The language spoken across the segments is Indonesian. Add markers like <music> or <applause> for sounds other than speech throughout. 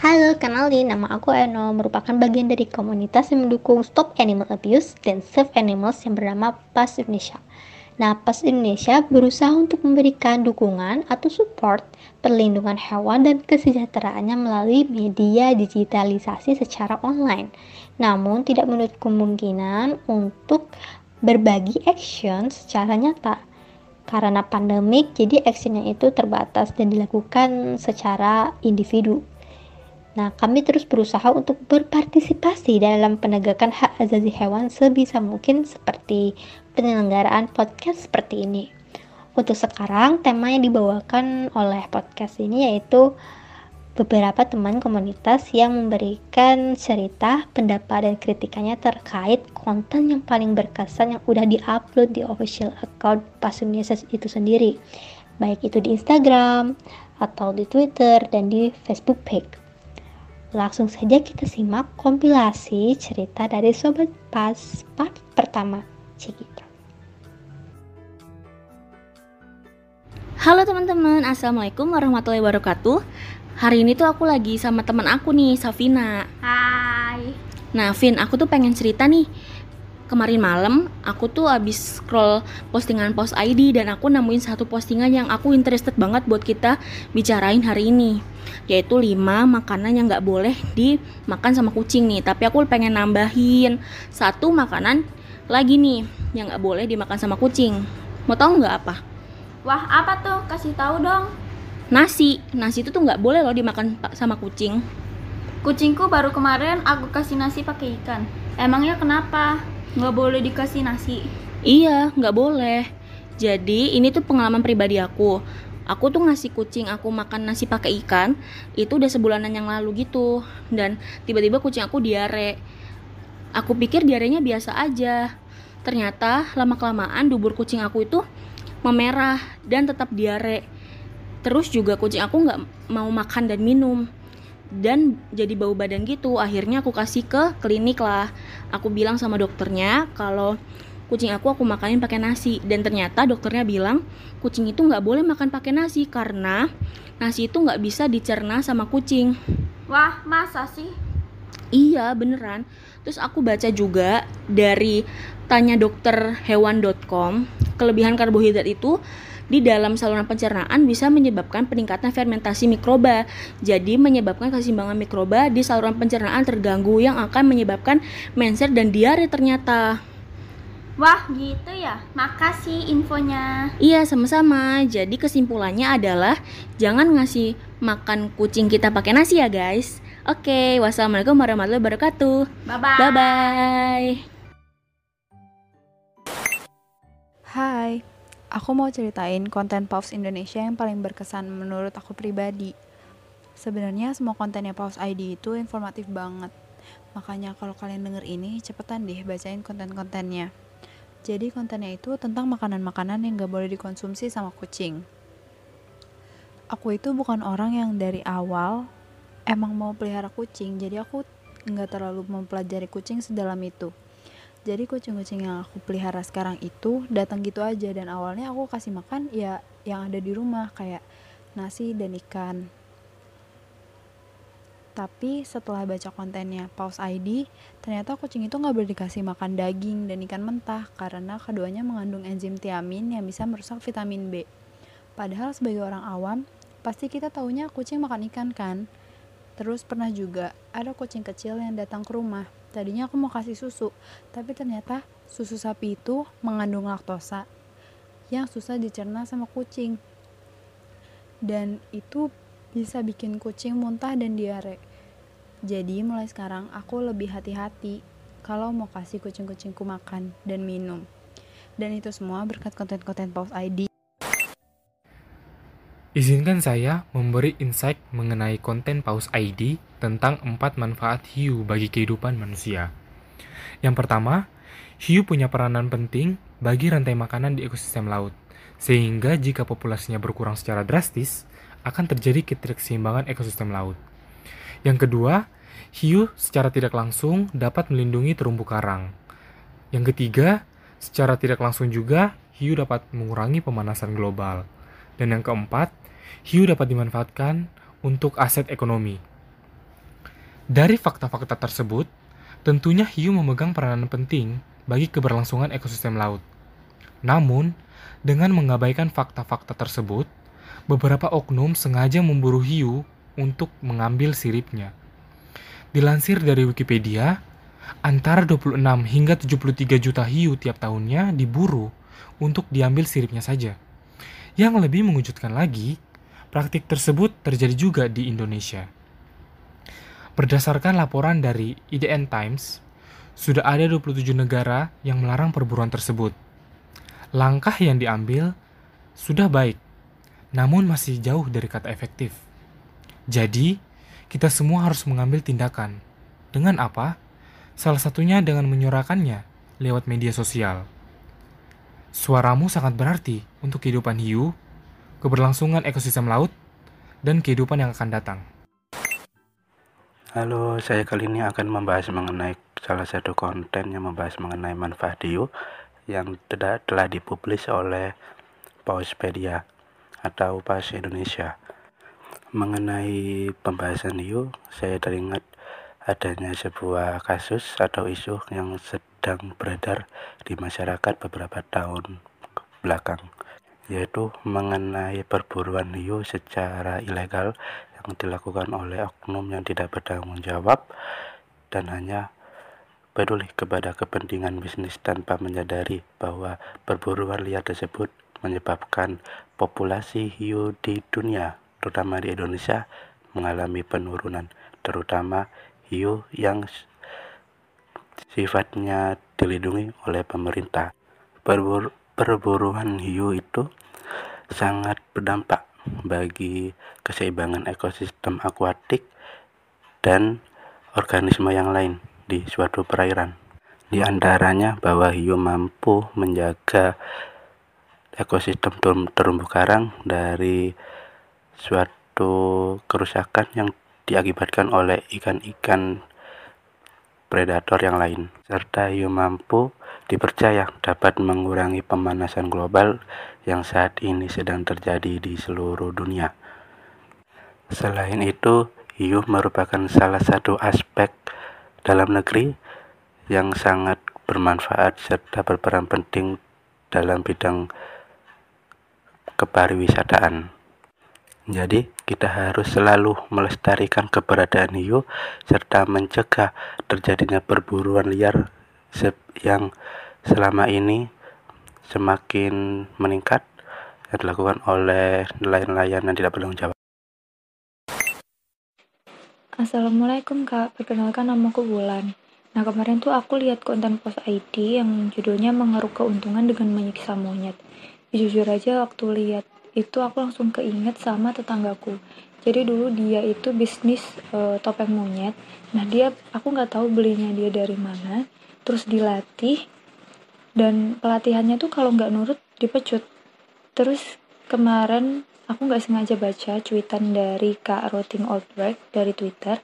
Halo, kenalin nama aku Eno, merupakan bagian dari komunitas yang mendukung Stop Animal Abuse dan Save Animals yang bernama PAS Indonesia. Nah, PAS Indonesia berusaha untuk memberikan dukungan atau support perlindungan hewan dan kesejahteraannya melalui media digitalisasi secara online. Namun, tidak menutup kemungkinan untuk berbagi action secara nyata karena pandemik, jadi actionnya itu terbatas dan dilakukan secara individu. Nah, kami terus berusaha untuk berpartisipasi dalam penegakan hak asasi hewan sebisa mungkin seperti penyelenggaraan podcast seperti ini. Untuk sekarang, tema yang dibawakan oleh podcast ini yaitu beberapa teman komunitas yang memberikan cerita, pendapat, dan kritikannya terkait konten yang paling berkesan yang udah diupload di official account Indonesia itu sendiri. Baik itu di Instagram, atau di Twitter, dan di Facebook page. Langsung saja kita simak kompilasi cerita dari Sobat Pas part pertama. Cikita. Halo teman-teman, Assalamualaikum warahmatullahi wabarakatuh Hari ini tuh aku lagi sama teman aku nih, Safina. Hai. Nah, Vin, aku tuh pengen cerita nih. Kemarin malam, aku tuh abis scroll postingan Post ID dan aku nemuin satu postingan yang aku interested banget buat kita bicarain hari ini. Yaitu 5 makanan yang nggak boleh dimakan sama kucing nih. Tapi aku pengen nambahin satu makanan lagi nih yang nggak boleh dimakan sama kucing. Mau tahu nggak apa? Wah, apa tuh? Kasih tahu dong nasi nasi itu tuh nggak boleh loh dimakan sama kucing kucingku baru kemarin aku kasih nasi pakai ikan emangnya kenapa nggak boleh dikasih nasi iya nggak boleh jadi ini tuh pengalaman pribadi aku aku tuh ngasih kucing aku makan nasi pakai ikan itu udah sebulanan yang lalu gitu. Dan tiba-tiba kucing aku diare. Aku pikir diarenya biasa aja. Ternyata lama kelamaan dubur kucing aku itu memerah dan tetap diare. Terus juga kucing aku nggak mau makan dan minum. Dan jadi bau badan gitu. Akhirnya aku kasih ke klinik lah. Aku bilang sama dokternya kalau kucing aku aku makanin pakai nasi dan ternyata dokternya bilang kucing itu nggak boleh makan pakai nasi karena nasi itu nggak bisa dicerna sama kucing wah masa sih iya beneran terus aku baca juga dari tanya dokter hewan.com kelebihan karbohidrat itu di dalam saluran pencernaan bisa menyebabkan peningkatan fermentasi mikroba. Jadi menyebabkan keseimbangan mikroba di saluran pencernaan terganggu yang akan menyebabkan menser dan diare ternyata. Wah, gitu ya. Makasih infonya. Iya, sama-sama. Jadi kesimpulannya adalah jangan ngasih makan kucing kita pakai nasi ya, guys. Oke, wassalamualaikum warahmatullahi wabarakatuh. Bye bye. Bye bye. Hai, Aku mau ceritain konten Paus Indonesia yang paling berkesan menurut aku pribadi. Sebenarnya semua kontennya Paus ID itu informatif banget. Makanya kalau kalian denger ini, cepetan deh bacain konten-kontennya. Jadi kontennya itu tentang makanan-makanan yang gak boleh dikonsumsi sama kucing. Aku itu bukan orang yang dari awal emang mau pelihara kucing, jadi aku nggak terlalu mempelajari kucing sedalam itu jadi kucing-kucing yang aku pelihara sekarang itu datang gitu aja dan awalnya aku kasih makan ya yang ada di rumah kayak nasi dan ikan tapi setelah baca kontennya Paus ID ternyata kucing itu nggak boleh dikasih makan daging dan ikan mentah karena keduanya mengandung enzim tiamin yang bisa merusak vitamin B. Padahal sebagai orang awam pasti kita taunya kucing makan ikan kan? Terus pernah juga ada kucing kecil yang datang ke rumah. Tadinya aku mau kasih susu tapi ternyata susu sapi itu mengandung laktosa yang susah dicerna sama kucing. Dan itu bisa bikin kucing muntah dan diare jadi mulai sekarang aku lebih hati-hati kalau mau kasih kucing-kucingku makan dan minum dan itu semua berkat konten-konten Paus ID Izinkan saya memberi insight mengenai konten Paus ID tentang empat manfaat hiu bagi kehidupan manusia. Yang pertama, hiu punya peranan penting bagi rantai makanan di ekosistem laut, sehingga jika populasinya berkurang secara drastis, akan terjadi ketidakseimbangan ekosistem laut. Yang kedua, hiu secara tidak langsung dapat melindungi terumbu karang. Yang ketiga, secara tidak langsung juga hiu dapat mengurangi pemanasan global. Dan yang keempat, hiu dapat dimanfaatkan untuk aset ekonomi. Dari fakta-fakta tersebut, tentunya hiu memegang peranan penting bagi keberlangsungan ekosistem laut. Namun, dengan mengabaikan fakta-fakta tersebut, beberapa oknum sengaja memburu hiu untuk mengambil siripnya. Dilansir dari Wikipedia, antara 26 hingga 73 juta hiu tiap tahunnya diburu untuk diambil siripnya saja. Yang lebih mengejutkan lagi, praktik tersebut terjadi juga di Indonesia. Berdasarkan laporan dari IDN Times, sudah ada 27 negara yang melarang perburuan tersebut. Langkah yang diambil sudah baik, namun masih jauh dari kata efektif. Jadi, kita semua harus mengambil tindakan. Dengan apa? Salah satunya dengan menyuarakannya lewat media sosial. Suaramu sangat berarti untuk kehidupan hiu, keberlangsungan ekosistem laut, dan kehidupan yang akan datang. Halo, saya kali ini akan membahas mengenai salah satu konten yang membahas mengenai manfaat hiu yang telah, telah dipublis oleh Pauspedia atau Paus Indonesia. Mengenai pembahasan hiu, saya teringat adanya sebuah kasus atau isu yang sedang beredar di masyarakat beberapa tahun belakang, yaitu mengenai perburuan hiu secara ilegal yang dilakukan oleh oknum yang tidak bertanggung jawab dan hanya peduli kepada kepentingan bisnis tanpa menyadari bahwa perburuan liar tersebut menyebabkan populasi hiu di dunia, terutama di Indonesia, mengalami penurunan, terutama hiu yang sifatnya dilindungi oleh pemerintah. Perbur perburuan hiu itu sangat berdampak bagi keseimbangan ekosistem akuatik dan organisme yang lain di suatu perairan. Di antaranya bahwa hiu mampu menjaga ekosistem terumbu karang dari suatu kerusakan yang diakibatkan oleh ikan-ikan predator yang lain, serta hiu mampu dipercaya dapat mengurangi pemanasan global yang saat ini sedang terjadi di seluruh dunia. Selain itu, hiu merupakan salah satu aspek dalam negeri yang sangat bermanfaat serta berperan penting dalam bidang kepariwisataan. Jadi, kita harus selalu melestarikan keberadaan hiu serta mencegah terjadinya perburuan liar yang selama ini semakin meningkat yang dilakukan oleh nelayan-nelayan yang tidak bertanggung jawab. Assalamualaikum kak, perkenalkan nama aku Bulan. Nah kemarin tuh aku lihat konten post ID yang judulnya mengeruk keuntungan dengan menyiksa monyet. Jujur aja waktu lihat itu aku langsung keinget sama tetanggaku. Jadi dulu dia itu bisnis e, topeng monyet. Nah dia aku nggak tahu belinya dia dari mana. Terus dilatih dan pelatihannya tuh kalau nggak nurut dipecut. Terus kemarin aku nggak sengaja baca cuitan dari Kak Roting Oldberg dari Twitter.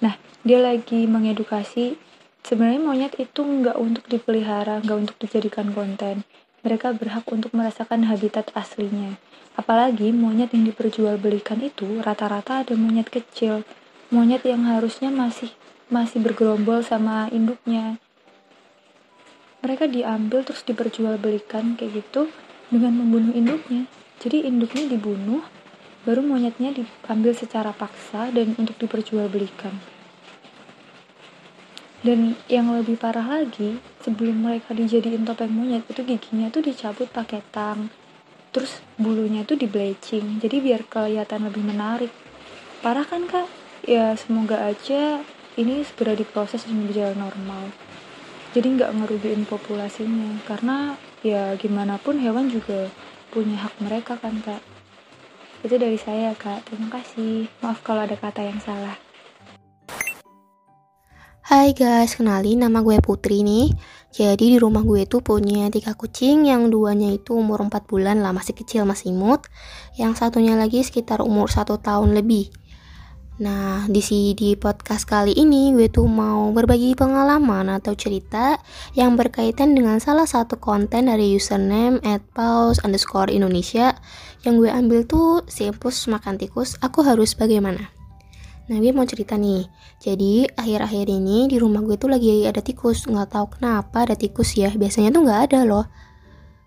Nah dia lagi mengedukasi sebenarnya monyet itu nggak untuk dipelihara, nggak untuk dijadikan konten mereka berhak untuk merasakan habitat aslinya. Apalagi monyet yang diperjualbelikan itu rata-rata ada monyet kecil, monyet yang harusnya masih masih bergerombol sama induknya. Mereka diambil terus diperjualbelikan kayak gitu dengan membunuh induknya. Jadi induknya dibunuh, baru monyetnya diambil secara paksa dan untuk diperjualbelikan. Dan yang lebih parah lagi, sebelum mereka dijadiin topeng monyet, itu giginya tuh dicabut pakai tang. Terus bulunya tuh di bleaching, jadi biar kelihatan lebih menarik. Parah kan kak? Ya semoga aja ini segera diproses dan berjalan normal. Jadi nggak ngerugiin populasinya, karena ya gimana pun hewan juga punya hak mereka kan kak. Itu dari saya kak, terima kasih. Maaf kalau ada kata yang salah. Hai guys, kenalin nama gue Putri nih. Jadi di rumah gue tuh punya tiga kucing, yang duanya itu umur 4 bulan lah, masih kecil, masih imut. Yang satunya lagi sekitar umur satu tahun lebih. Nah, di di podcast kali ini gue tuh mau berbagi pengalaman atau cerita yang berkaitan dengan salah satu konten dari username at pause underscore Indonesia yang gue ambil tuh simpus makan tikus, aku harus bagaimana? Nah gue mau cerita nih, jadi akhir-akhir ini di rumah gue tuh lagi ada tikus, nggak tahu kenapa ada tikus ya, biasanya tuh nggak ada loh.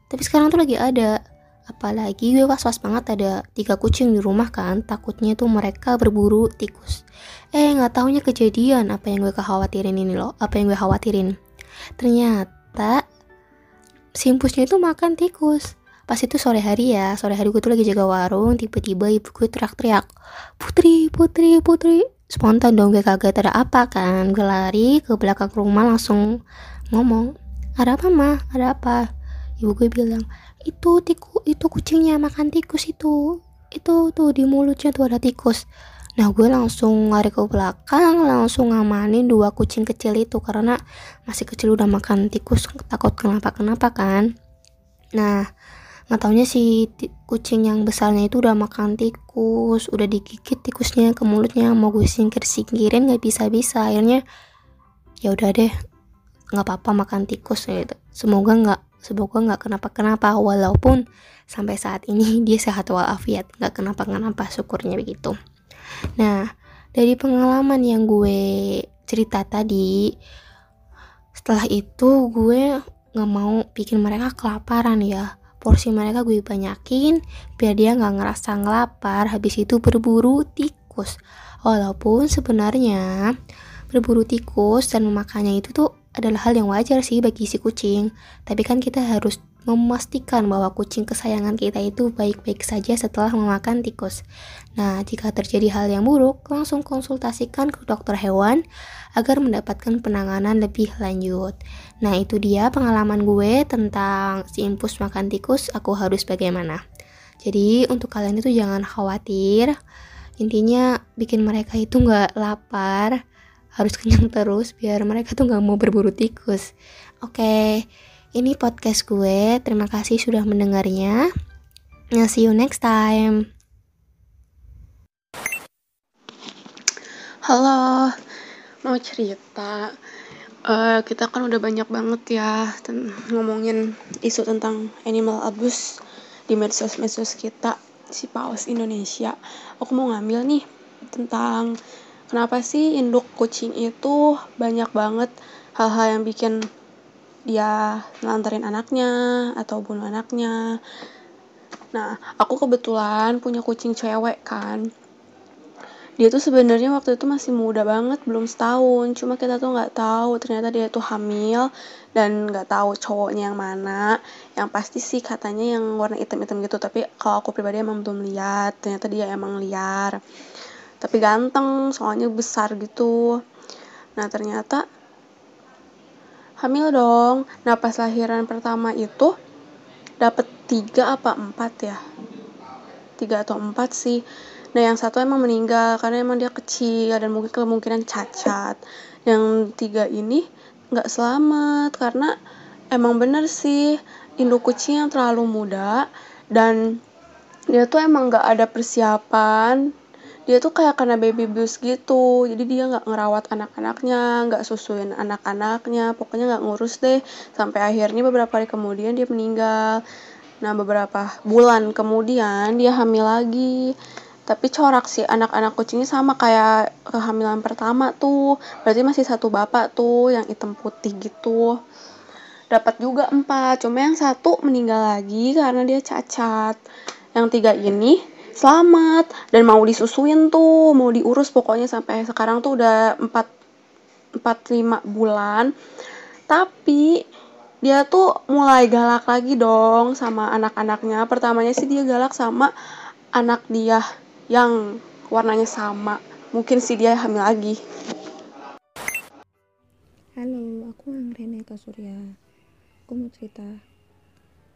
Tapi sekarang tuh lagi ada, apalagi gue was-was banget ada tiga kucing di rumah kan, takutnya tuh mereka berburu tikus. Eh nggak taunya kejadian. Apa yang gue kekhawatirin ini loh, apa yang gue khawatirin. Ternyata simpusnya itu makan tikus pas itu sore hari ya sore hari gue tuh lagi jaga warung tiba-tiba ibu gue teriak-teriak putri putri putri. Spontan dong gue kaget ada apa? kan gue lari ke belakang rumah langsung ngomong ada apa mah ada apa? Ibu gue bilang itu tiku itu kucingnya makan tikus itu. Itu tuh di mulutnya tuh ada tikus. Nah gue langsung lari ke belakang Langsung ngamanin dua kucing kecil itu Karena masih kecil udah makan tikus Takut kenapa-kenapa kan. Nah nggak taunya si kucing yang besarnya itu udah makan tikus udah digigit tikusnya ke mulutnya mau gue singkir singkirin nggak bisa bisa akhirnya ya udah deh nggak apa-apa makan tikus gitu. Semoga nggak semoga nggak kenapa kenapa walaupun sampai saat ini <laughs> dia sehat walafiat nggak kenapa kenapa syukurnya begitu. Nah dari pengalaman yang gue cerita tadi setelah itu gue nggak mau bikin mereka kelaparan ya porsi mereka gue banyakin biar dia nggak ngerasa ngelapar. Habis itu berburu tikus. Walaupun sebenarnya berburu tikus dan memakannya itu tuh adalah hal yang wajar sih bagi si kucing. Tapi kan kita harus memastikan bahwa kucing kesayangan kita itu baik-baik saja setelah memakan tikus. Nah, jika terjadi hal yang buruk, langsung konsultasikan ke dokter hewan agar mendapatkan penanganan lebih lanjut. Nah, itu dia pengalaman gue tentang si impus makan tikus, aku harus bagaimana. Jadi, untuk kalian itu jangan khawatir. Intinya, bikin mereka itu nggak lapar, harus <laughs> kenyang terus biar mereka tuh nggak mau berburu tikus. Oke. Ini podcast gue. Terima kasih sudah mendengarnya. Nah, see you next time. Halo, mau cerita. Uh, kita kan udah banyak banget ya ngomongin isu tentang animal abuse di medsos-medsos kita si paus Indonesia. Aku mau ngambil nih tentang kenapa sih induk kucing itu banyak banget hal-hal yang bikin dia nganterin anaknya atau bunuh anaknya nah aku kebetulan punya kucing cewek kan dia tuh sebenarnya waktu itu masih muda banget belum setahun. Cuma kita tuh nggak tahu ternyata dia tuh hamil dan nggak tahu cowoknya yang mana. Yang pasti sih katanya yang warna hitam-hitam gitu tapi kalau aku pribadi emang belum lihat. Ternyata dia emang liar. Tapi ganteng soalnya besar gitu. Nah ternyata hamil dong. Nah pas lahiran pertama itu dapat tiga apa empat ya? Tiga atau empat sih nah yang satu emang meninggal karena emang dia kecil dan mungkin kemungkinan cacat. Yang tiga ini nggak selamat karena emang bener sih induk kucing yang terlalu muda dan dia tuh emang nggak ada persiapan. Dia tuh kayak kena baby blues gitu jadi dia nggak ngerawat anak-anaknya nggak susuin anak-anaknya pokoknya nggak ngurus deh. Sampai akhirnya beberapa hari kemudian dia meninggal. Nah beberapa bulan kemudian dia hamil lagi tapi corak sih anak-anak kucingnya sama kayak kehamilan pertama tuh. Berarti masih satu bapak tuh yang hitam putih gitu. Dapat juga empat cuma yang satu meninggal lagi karena dia cacat. Yang tiga ini selamat dan mau disusuin tuh mau diurus pokoknya sampai sekarang tuh udah 4 4 5 bulan. Tapi dia tuh mulai galak lagi dong sama anak-anaknya. Pertamanya sih dia galak sama anak dia yang warnanya sama. Mungkin sih dia hamil lagi. Halo aku Anggrene Surya. Aku mau cerita.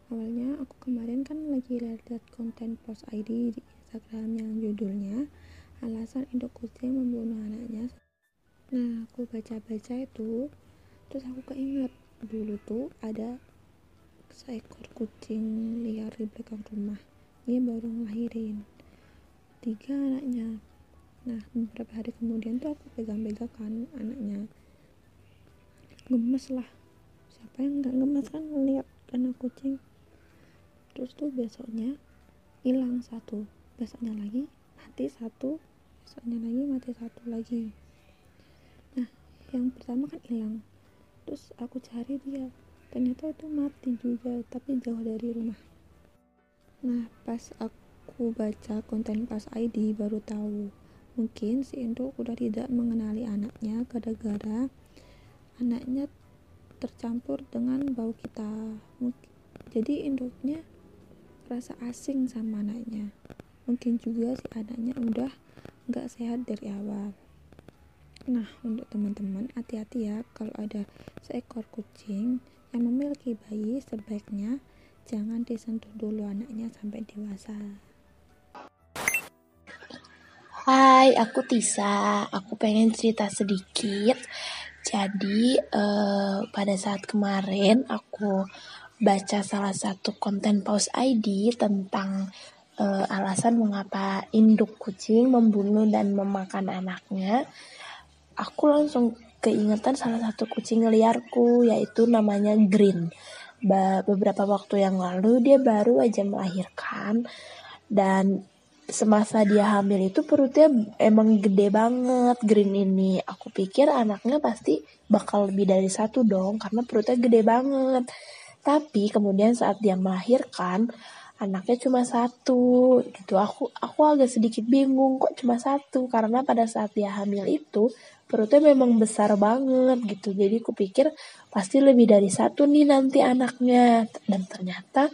Awalnya aku kemarin kan lagi lihat konten post ID di Instagram yang judulnya alasan induk kucing membunuh anaknya. Nah aku baca-baca itu terus aku keinget dulu tuh ada seekor kucing liar di belakang rumah. Dia baru ngelahirin tiga anaknya. Nah beberapa hari kemudian tuh aku pegang-pegang kan anaknya. Gemes lah. Siapa yang nggak gemes kan ngeliat anak kucing. Terus tuh besoknya hilang satu. Besoknya lagi mati satu. Besoknya lagi mati satu lagi. Nah yang pertama kan hilang. Terus aku cari dia. Ternyata itu mati juga tapi jauh dari rumah. Nah pas aku baca konten pas ID baru tahu. Mungkin si induk udah tidak mengenali anaknya gara-gara anaknya tercampur dengan bau kita. Jadi induknya rasa asing sama anaknya. Mungkin juga si anaknya udah nggak sehat dari awal. Nah untuk teman-teman hati-hati ya kalau ada seekor kucing yang memiliki bayi. Sebaiknya jangan disentuh dulu anaknya sampai dewasa Hai, aku Tisa. Aku pengen cerita sedikit. Jadi, uh, pada saat kemarin aku baca salah satu konten Paus ID tentang uh, alasan mengapa induk kucing membunuh dan memakan anaknya. Aku langsung keingetan salah satu kucing liarku yaitu namanya Green. Beberapa waktu yang lalu dia baru aja melahirkan dan semasa dia hamil itu perutnya emang gede banget Green ini. Aku pikir anaknya pasti bakal lebih dari satu dong karena perutnya gede banget. Tapi kemudian saat dia melahirkan anaknya cuma satu gitu. Aku aku agak sedikit bingung kok cuma satu karena pada saat dia hamil itu perutnya memang besar banget gitu. Jadi aku pikir pasti lebih dari satu nih nanti anaknya dan ternyata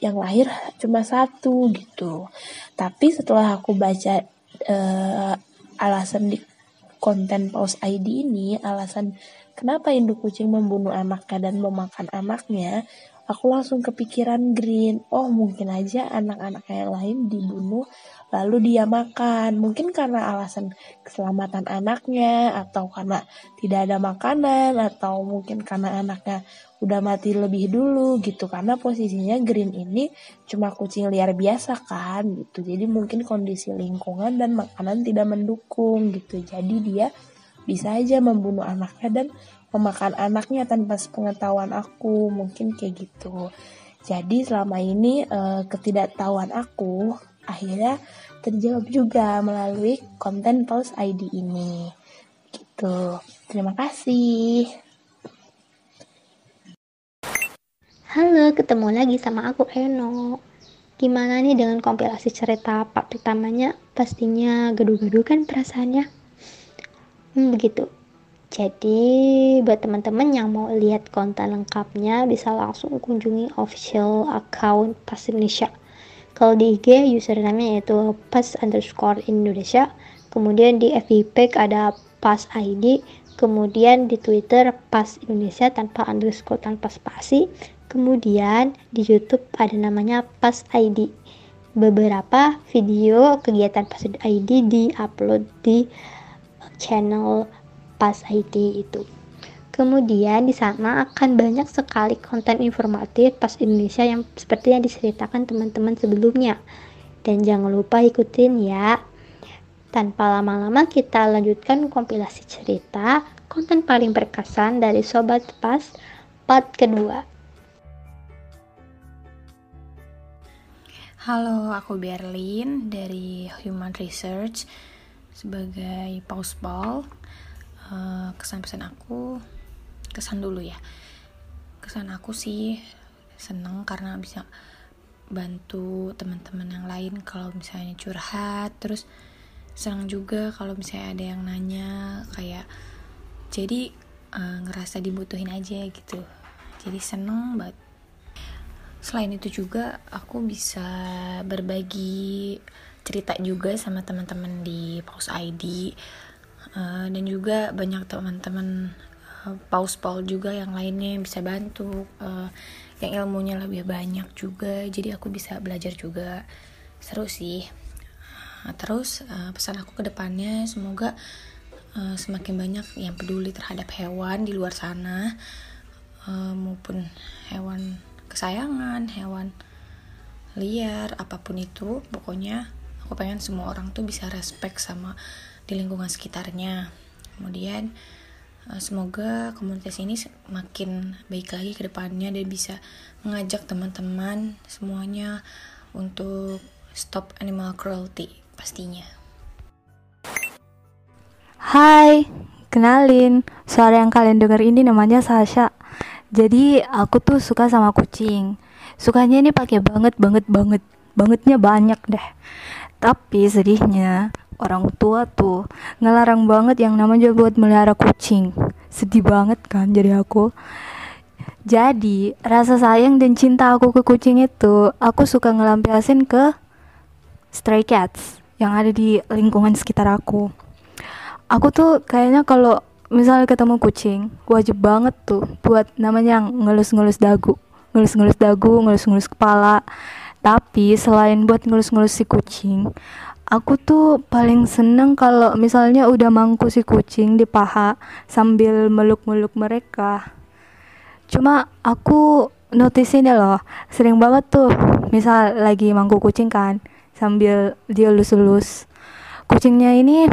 yang lahir cuma satu gitu. Tapi setelah aku baca uh, alasan di konten Paus ID ini, alasan kenapa induk kucing membunuh anaknya dan memakan anaknya, aku langsung kepikiran Green. Oh, mungkin aja anak-anak yang lain dibunuh lalu dia makan. Mungkin karena alasan keselamatan anaknya atau karena tidak ada makanan atau mungkin karena anaknya udah mati lebih dulu gitu karena posisinya Green ini cuma kucing liar biasa kan gitu. Jadi mungkin kondisi lingkungan dan makanan tidak mendukung gitu. Jadi dia bisa aja membunuh anaknya dan memakan anaknya tanpa sepengetahuan aku mungkin kayak gitu jadi selama ini uh, ketidaktahuan aku akhirnya terjawab juga melalui konten Pause ID ini. Gitu. Terima kasih. Halo, ketemu lagi sama aku Eno. Gimana nih dengan kompilasi cerita part pertamanya? Pastinya gaduh-gaduh kan perasaannya? Hmm, begitu. Jadi, buat teman-teman yang mau lihat konten lengkapnya, bisa langsung kunjungi official account Pas Indonesia. Kalau di IG username yaitu pas underscore Indonesia. Kemudian di FB ada pas ID kemudian di Twitter pas Indonesia tanpa underscore tanpa spasi. Kemudian di YouTube ada namanya pas ID beberapa video kegiatan pas ID di upload di channel pas ID itu Kemudian di sana akan banyak sekali konten informatif pas Indonesia yang seperti yang diceritakan teman-teman sebelumnya. Dan jangan lupa ikutin ya. Tanpa lama-lama kita lanjutkan kompilasi cerita konten paling berkesan dari Sobat Pas part kedua. Halo, aku Berlin dari Human Research sebagai Pausball. Uh, kesan pesan aku kesan dulu ya. Kesan aku sih seneng karena bisa bantu teman-teman yang lain kalau misalnya curhat. Terus senang juga kalau misalnya ada yang nanya kayak jadi uh, ngerasa dibutuhin aja gitu. Jadi seneng banget. Selain itu juga aku bisa berbagi cerita juga sama teman-teman di Pause ID uh, dan juga banyak teman-teman paus paul juga yang lainnya yang bisa bantu. Uh, yang ilmunya lebih banyak juga jadi aku bisa belajar juga. Seru sih. Uh, terus uh, pesan aku ke depannya semoga uh, semakin banyak yang peduli terhadap hewan di luar sana uh, maupun hewan kesayangan hewan liar apa pun itu pokoknya aku pengen semua orang tuh bisa respect sama di lingkungan sekitarnya kemudian Eh, semoga komunitas ini makin baik lagi ke depannya dan bisa mengajak teman-teman semuanya untuk stop animal cruelty pastinya. Hai, kenalin, suara yang kalian dengar ini namanya Sasha. Jadi aku tuh suka sama kucing. Sukanya ini pakai banget banget banget, bangetnya banyak deh. Tapi sedihnya orang tua tuh ngelarang banget yang namanya buat melihara kucing. Sedih banget kan jadi aku. Jadi rasa sayang dan cinta aku ke kucing itu aku suka ngelampiasin ke stray cats yang ada di lingkungan sekitar aku aku tuh kayaknya kalau misalnya ketemu kucing wajib banget tuh buat namanya ngelus-ngelus dagu ngelus-ngelus dagu ngelus-ngelus kepala tapi selain buat ngelus-ngelus si kucing aku tuh paling seneng kalau misalnya udah mangku si kucing di paha sambil meluk-meluk mereka cuma aku notice ini loh sering banget tuh misal lagi mangku kucing kan sambil dia lus-lus kucingnya ini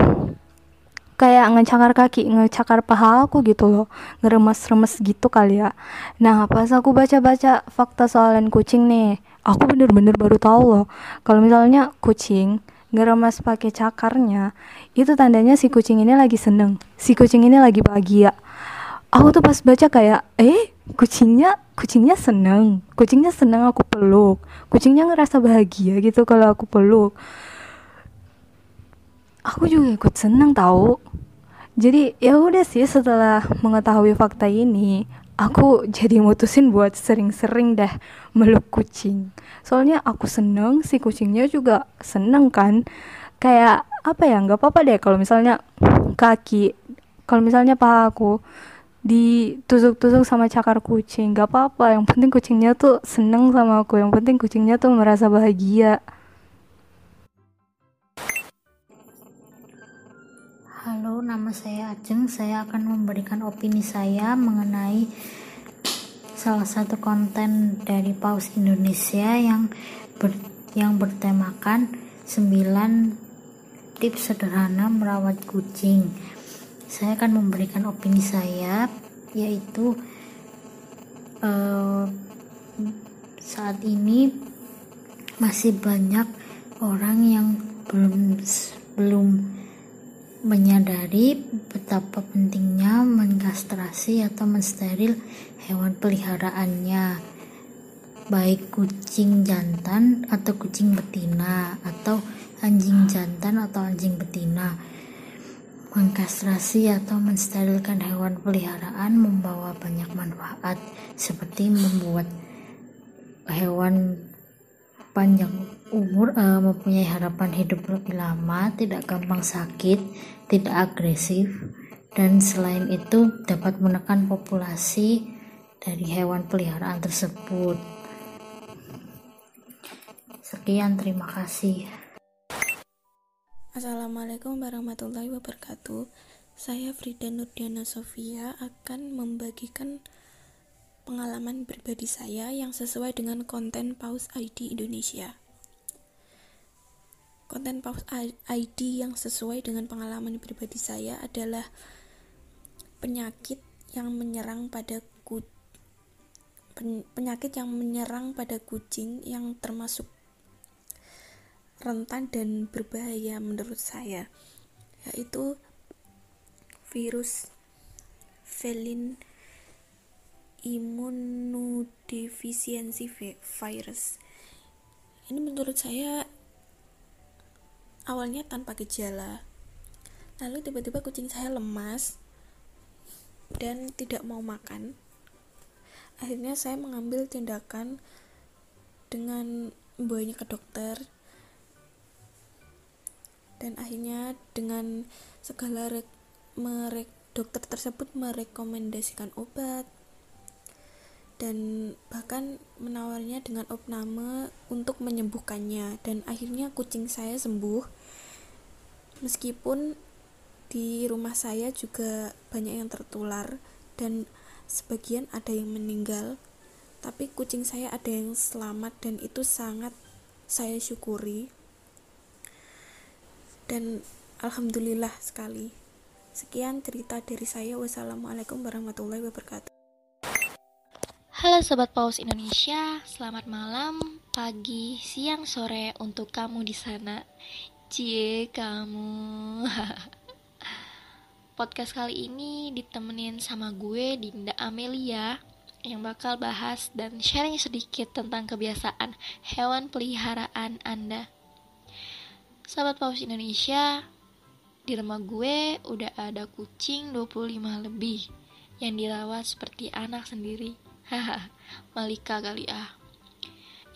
kayak ngecakar kaki, ngecakar paha aku gitu loh, ngeremes-remes gitu kali ya. Nah, pas aku baca-baca fakta soalan kucing nih, aku bener-bener baru tahu loh, kalau misalnya kucing ngeremes pakai cakarnya, itu tandanya si kucing ini lagi seneng, si kucing ini lagi bahagia. Aku tuh pas baca kayak, eh kucingnya kucingnya seneng, kucingnya seneng aku peluk, kucingnya ngerasa bahagia gitu kalau aku peluk aku juga ikut seneng tahu jadi ya udah sih setelah mengetahui fakta ini aku jadi mutusin buat sering-sering dah meluk kucing. Soalnya aku seneng si kucingnya juga seneng kan. Kayak apa ya nggak apa-apa deh kalau misalnya kaki kalau misalnya paha aku ditusuk-tusuk sama cakar kucing nggak apa-apa. Yang penting kucingnya tuh seneng sama aku yang penting kucingnya tuh merasa bahagia Nama saya Ajeng. Saya akan memberikan opini saya mengenai salah satu konten dari Paus Indonesia yang ber, yang bertemakan 9 tips sederhana merawat kucing. Saya akan memberikan opini saya yaitu uh, saat ini masih banyak orang yang belum belum menyadari betapa pentingnya mengkastrasi atau mensteril hewan peliharaannya baik kucing jantan atau kucing betina atau anjing jantan atau anjing betina. Mengkastrasi atau mensterilkan hewan peliharaan membawa banyak manfaat seperti membuat hewan panjang umur uh, mempunyai harapan hidup lebih lama, tidak gampang sakit, tidak agresif, dan selain itu dapat menekan populasi dari hewan peliharaan tersebut. Sekian, terima kasih. Assalamualaikum warahmatullahi wabarakatuh. Saya Frida Nurdiana Sofia akan membagikan pengalaman pribadi saya yang sesuai dengan konten Paus ID Indonesia. Konten Paus ID yang sesuai dengan pengalaman pribadi saya adalah penyakit yang menyerang pada ku, penyakit yang menyerang pada kucing yang termasuk rentan dan berbahaya menurut saya yaitu virus felin immunodefisiency virus. Ini menurut saya awalnya tanpa gejala. Lalu tiba-tiba kucing saya lemas dan tidak mau makan. Akhirnya saya mengambil tindakan dengan membawanya ke dokter. Dan akhirnya dengan segala rek, merek, dokter tersebut merekomendasikan obat. Dan bahkan menawarnya dengan opname untuk menyembuhkannya. Dan akhirnya kucing saya sembuh meskipun di rumah saya juga banyak yang tertular dan sebagian ada yang meninggal tapi kucing saya ada yang selamat dan itu sangat saya syukuri. Dan alhamdulillah sekali. Sekian cerita dari saya. Wassalamualaikum warahmatullahi wabarakatuh. Halo Sobat Paus Indonesia, selamat malam, pagi, siang, sore untuk kamu di sana. Cie kamu. <laughs> podcast kali ini ditemenin sama gue Dinda Amelia yang bakal bahas dan sharing sedikit tentang kebiasaan hewan peliharaan Anda. Sahabat Paus Indonesia, di rumah gue udah ada kucing 25 lebih yang dirawat seperti anak sendiri. <laughs> Malika kali ah.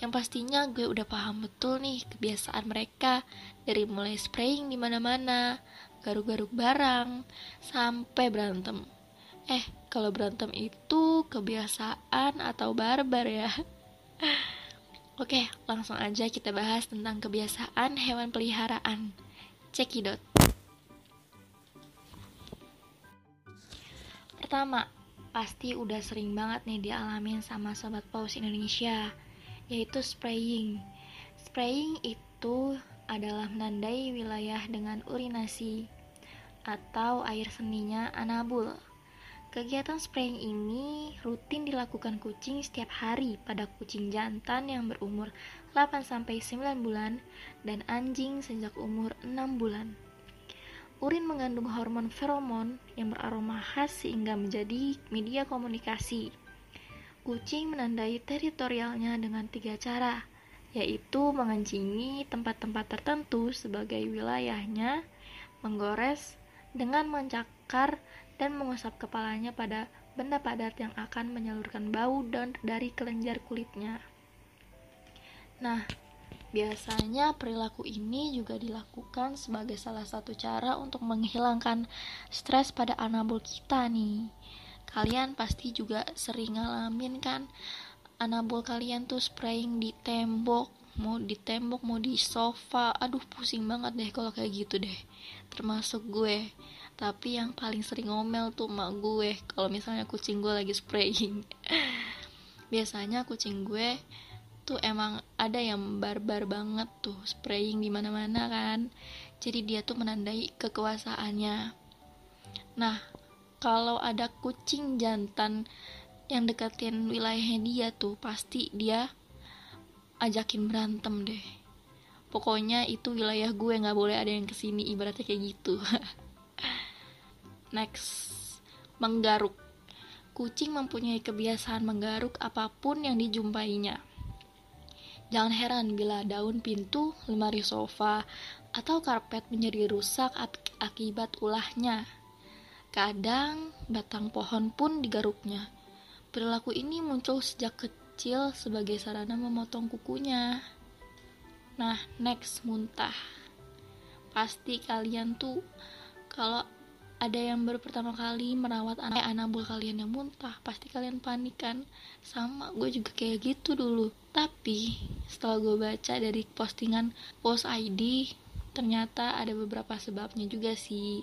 Yang pastinya gue udah paham betul nih kebiasaan mereka dari mulai spraying di mana-mana, garuk-garuk barang, sampai berantem. Eh, kalau berantem itu kebiasaan atau barbar ya? <laughs> Oke, langsung aja kita bahas tentang kebiasaan hewan peliharaan. Cekidot. Pertama, pasti udah sering banget nih dialamin sama sobat paus Indonesia, yaitu spraying. Spraying itu adalah menandai wilayah dengan urinasi atau air seninya anabul. Kegiatan spraying ini rutin dilakukan kucing setiap hari pada kucing jantan yang berumur 8-9 bulan dan anjing sejak umur 6 bulan. Urin mengandung hormon feromon yang beraroma khas sehingga menjadi media komunikasi. Kucing menandai teritorialnya dengan tiga cara, yaitu mengencingi tempat-tempat tertentu sebagai wilayahnya, menggores, dengan mencakar dan mengusap kepalanya pada benda padat yang akan menyalurkan bau dan dari kelenjar kulitnya. Nah, Biasanya perilaku ini juga dilakukan sebagai salah satu cara untuk menghilangkan stres pada anabol kita nih. Kalian pasti juga sering ngalamin kan anabol kalian tuh spraying di tembok, mau di tembok, mau di sofa. Aduh pusing banget deh kalau kayak gitu deh. Termasuk gue. Tapi yang paling sering ngomel tuh mak gue kalau misalnya kucing gue lagi spraying. <laughs> Biasanya kucing gue tuh emang ada yang barbar banget tuh spraying di mana-mana kan jadi dia tuh menandai kekuasaannya nah kalau ada kucing jantan yang deketin wilayahnya dia tuh pasti dia ajakin berantem deh. Pokoknya itu wilayah gue nggak boleh ada yang ke sini ibaratnya kayak gitu. <laughs> Next menggaruk. Kucing mempunyai kebiasaan menggaruk apa pun yang dijumpainya. Jangan heran bila daun pintu, lemari sofa, atau karpet menjadi rusak akibat ulahnya. Kadang batang pohon pun digaruknya. Perilaku ini muncul sejak kecil sebagai sarana memotong kukunya. Nah, next muntah. Pasti kalian tuh kalau ada yang baru pertama kali merawat anak anabul kalian yang muntah pasti kalian panik kan sama gue juga kayak gitu dulu tapi setelah gue baca dari postingan post ID ternyata ada beberapa sebabnya juga sih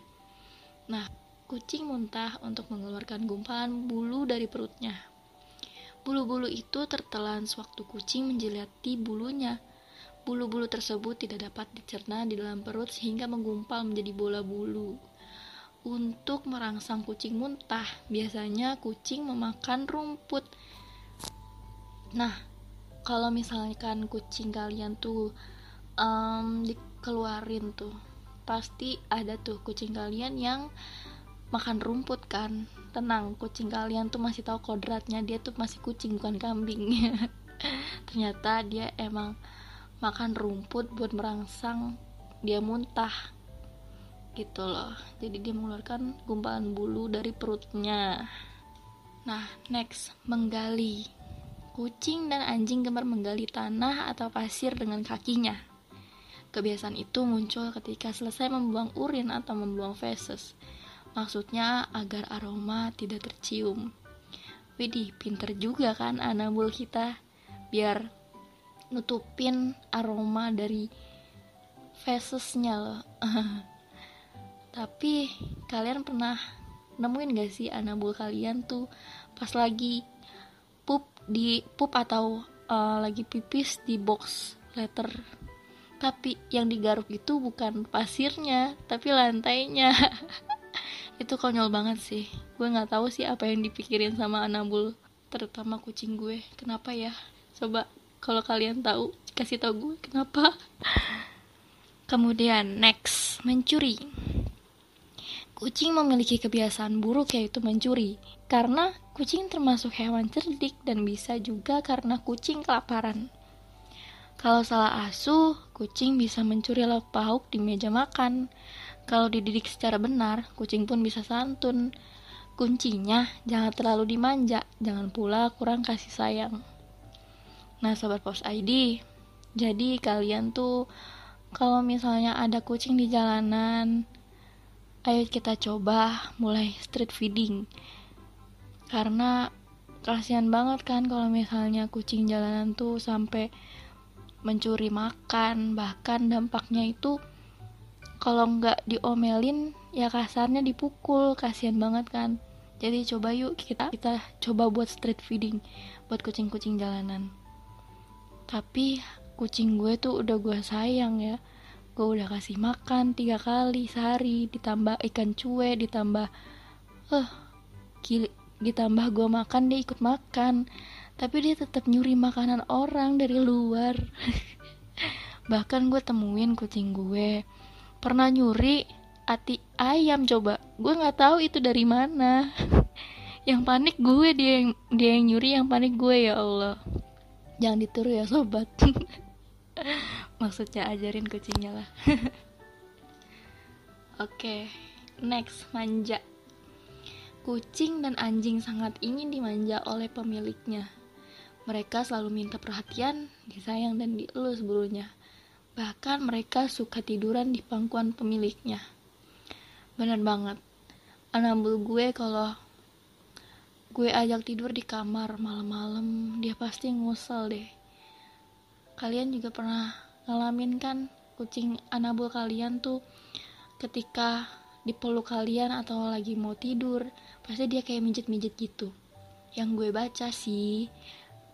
nah kucing muntah untuk mengeluarkan gumpalan bulu dari perutnya. Bulu-bulu itu tertelan sewaktu kucing menjilati bulunya. Bulu-bulu tersebut tidak dapat dicerna di dalam perut sehingga menggumpal menjadi bola bulu. Untuk merangsang kucing muntah, biasanya kucing memakan rumput. Nah, kalau misalkan kucing kalian tuh um, dikeluarin tuh, pasti ada tuh kucing kalian yang makan rumput kan. Tenang, kucing kalian tuh masih tahu kodratnya, dia tuh masih kucing bukan kambing. <laughs> Ternyata dia emang makan rumput buat merangsang dia muntah. Gitu loh. Jadi dia mengeluarkan gumpalan bulu dari perutnya. Nah next menggali. Kucing dan anjing gemar menggali tanah atau pasir dengan kakinya. Kebiasaan itu muncul ketika selesai membuang urin atau membuang feses maksudnya agar aroma tidak tercium. Widih, pinter juga kan anabul kita. Biar nutupin aroma dari fesesnya loh. <laughs> Tapi kalian pernah nemuin gak sih anabul kalian tuh pas lagi pup di pup atau uh, lagi pipis di box letter? Tapi yang digaruk itu bukan pasirnya tapi lantainya <laughs> itu konyol banget sih. Gue nggak tahu sih apa yang dipikirin sama anabul terutama kucing gue. Kenapa ya? Coba kalau kalian tahu kasih tau gue kenapa. <laughs> Kemudian next mencuri. Kucing memiliki kebiasaan buruk yaitu mencuri, karena kucing termasuk hewan cerdik dan bisa juga karena kucing kelaparan. Kalau salah asuh, kucing bisa mencuri lauk pauk di meja makan. Kalau dididik secara benar, kucing pun bisa santun. Kuncinya, jangan terlalu dimanja, jangan pula kurang kasih sayang. Nah, Sobat Pos ID, jadi kalian tuh kalau misalnya ada kucing di jalanan, ayo kita coba mulai street feeding karena kasihan banget kan kalau misalnya kucing jalanan tuh sampai mencuri makan bahkan dampaknya itu kalau nggak diomelin ya kasarnya dipukul. Kasihan banget kan. Jadi coba yuk kita kita coba buat street feeding buat kucing-kucing jalanan. Tapi kucing gue tuh udah gue sayang ya. Gue udah kasih makan tiga kali sehari ditambah ikan cuek ditambah eh uh, ditambah gue makan dia ikut makan. Tapi dia tetap nyuri makanan orang dari luar. <laughs> Bahkan gue temuin kucing gue pernah nyuri? Ati ayam coba. Gue nggak tahu itu dari mana. <laughs> Yang panik gue dia yang dia yang nyuri yang panik gue ya Allah. Jangan ditiru ya sobat. <laughs> Maksudnya ajarin kucingnya lah. <laughs> Oke okay, next manja. Kucing dan anjing sangat ingin dimanja oleh pemiliknya. Mereka selalu minta perhatian disayang dan dielus bulunya bahkan mereka suka tiduran di pangkuan pemiliknya. Bener banget. Anambul gue kalau gue ajak tidur di kamar malam-malam dia pasti ngusel deh. Kalian juga pernah ngalamin kan kucing anabul kalian tuh ketika dipeluk kalian atau lagi mau tidur pasti dia kayak mijet-mijet gitu. Yang gue baca sih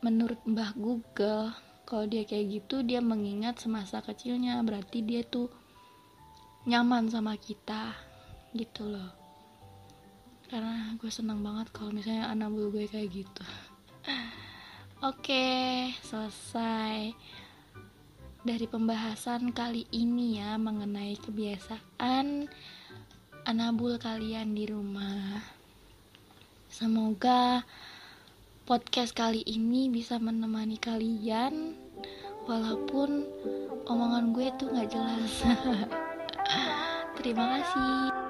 menurut mbah Google kalau dia kayak gitu dia mengingat semasa kecilnya. Berarti dia tuh nyaman sama kita gitu loh. Karena gue senang banget kalau misalnya anak gue kayak gitu. <laughs> Oke selesai dari pembahasan kali ini ya mengenai kebiasaan anabul kalian di rumah. Semoga podcast kali ini bisa menemani kalian walaupun omongan gue tuh nggak jelas. <laughs> Terima kasih.